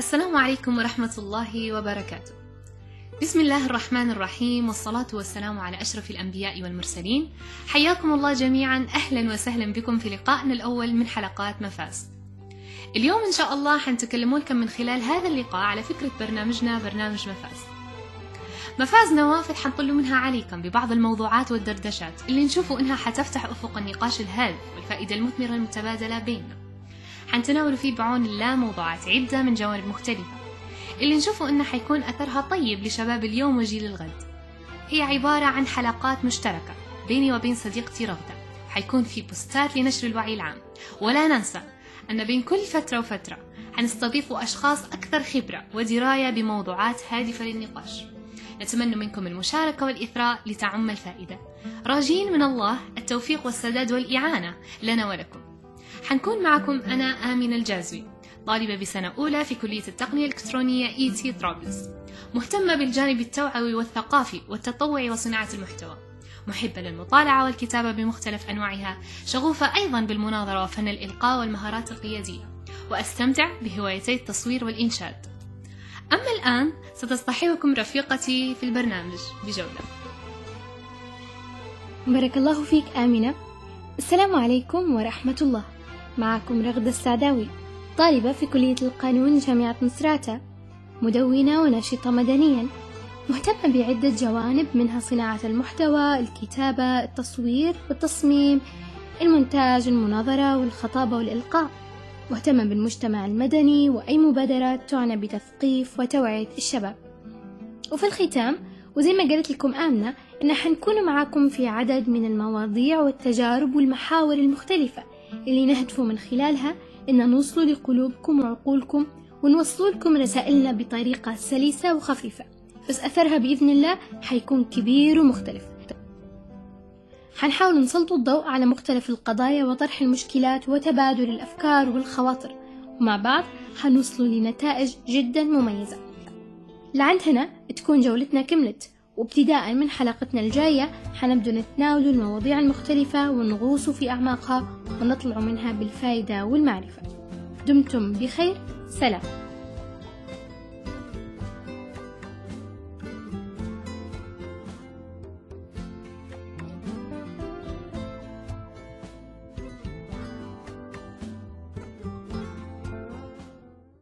السلام عليكم ورحمة الله وبركاته. بسم الله الرحمن الرحيم والصلاة والسلام على أشرف الأنبياء والمرسلين. حياكم الله جميعا أهلا وسهلا بكم في لقائنا الأول من حلقات مفاز. اليوم إن شاء الله حنتكلم لكم من خلال هذا اللقاء على فكرة برنامجنا برنامج مفاز. مفاز نوافذ حنطل منها عليكم ببعض الموضوعات والدردشات اللي نشوفوا إنها حتفتح أفق النقاش الهادف والفائدة المثمرة المتبادلة بيننا. حنتناول فيه بعون الله موضوعات عدة من جوانب مختلفة. اللي نشوفه إنه حيكون أثرها طيب لشباب اليوم وجيل الغد. هي عبارة عن حلقات مشتركة بيني وبين صديقتي رغدة. حيكون في بوستات لنشر الوعي العام. ولا ننسى أن بين كل فترة وفترة حنستضيف أشخاص أكثر خبرة ودراية بموضوعات هادفة للنقاش. نتمنى منكم المشاركة والإثراء لتعم الفائدة. راجين من الله التوفيق والسداد والإعانة لنا ولكم. حنكون معكم أنا آمنة الجازوي طالبة بسنة أولى في كلية التقنية الإلكترونية إي تي طرابلس مهتمة بالجانب التوعوي والثقافي والتطوعي وصناعة المحتوى. محبة للمطالعة والكتابة بمختلف أنواعها شغوفة أيضا بالمناظرة وفن الإلقاء والمهارات القيادية. وأستمتع بهوايتي التصوير والإنشاد. أما الآن ستصطحبكم رفيقتي في البرنامج بجولة. بارك الله فيك آمنة السلام عليكم ورحمة الله. معكم رغدة السعداوي طالبة في كلية القانون جامعة مصراتة مدونة وناشطة مدنيا مهتمة بعدة جوانب منها صناعة المحتوى الكتابة التصوير والتصميم المونتاج المناظرة والخطابة والإلقاء. مهتمة بالمجتمع المدني وأي مبادرات تعنى بتثقيف وتوعية الشباب. وفي الختام وزي ما قالت لكم آمنة إن حنكون معاكم في عدد من المواضيع والتجارب والمحاور المختلفة. اللي نهدف من خلالها إن نوصل لقلوبكم وعقولكم ونوصل لكم رسائلنا بطريقة سلسة وخفيفة. بس أثرها بإذن الله حيكون كبير ومختلف. حنحاول نسلط الضوء على مختلف القضايا وطرح المشكلات وتبادل الأفكار والخواطر. ومع بعض حنوصل لنتائج جدا مميزة. لعند هنا تكون جولتنا كملت. وابتداء من حلقتنا الجاية حنبدأ نتناول المواضيع المختلفة ونغوص في أعماقها ونطلع منها بالفائدة والمعرفة. دمتم بخير. سلام.